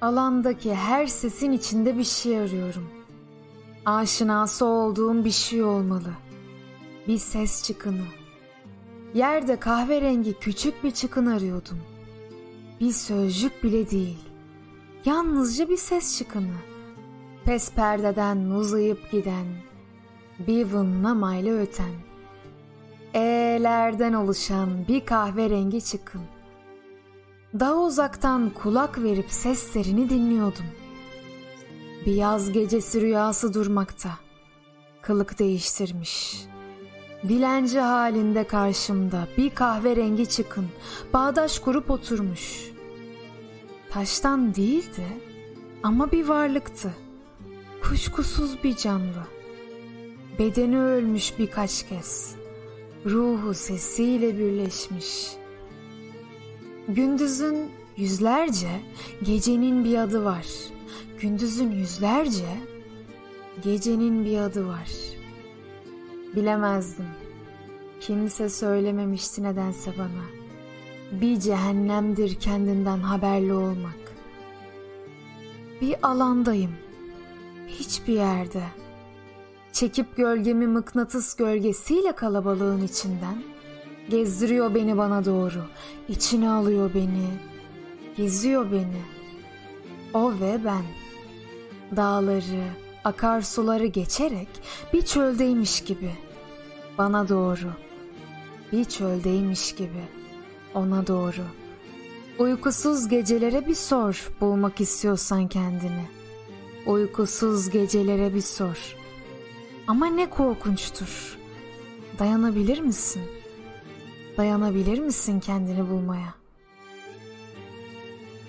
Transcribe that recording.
Alandaki her sesin içinde bir şey arıyorum. Aşinası olduğum bir şey olmalı. Bir ses çıkını. Yerde kahverengi küçük bir çıkın arıyordum. Bir sözcük bile değil. Yalnızca bir ses çıkını. Pes perdeden uzayıp giden, bir vınlamayla öten. E'lerden oluşan bir kahverengi çıkın. Daha uzaktan kulak verip seslerini dinliyordum. Bir yaz gecesi rüyası durmakta. Kılık değiştirmiş. Dilenci halinde karşımda bir kahverengi çıkın, bağdaş kurup oturmuş. Taştan değildi ama bir varlıktı. Kuşkusuz bir canlı. Bedeni ölmüş birkaç kez. Ruhu sesiyle birleşmiş. Gündüzün yüzlerce, gecenin bir adı var. Gündüzün yüzlerce, gecenin bir adı var. Bilemezdim. Kimse söylememişti nedense bana. Bir cehennemdir kendinden haberli olmak. Bir alandayım. Hiçbir yerde. Çekip gölgemi mıknatıs gölgesiyle kalabalığın içinden. Gezdiriyor beni bana doğru. İçine alıyor beni. Geziyor beni. O ve ben. Dağları, akarsuları geçerek bir çöldeymiş gibi. Bana doğru. Bir çöldeymiş gibi. Ona doğru. Uykusuz gecelere bir sor bulmak istiyorsan kendini. Uykusuz gecelere bir sor. Ama ne korkunçtur. Dayanabilir misin? Dayanabilir misin kendini bulmaya?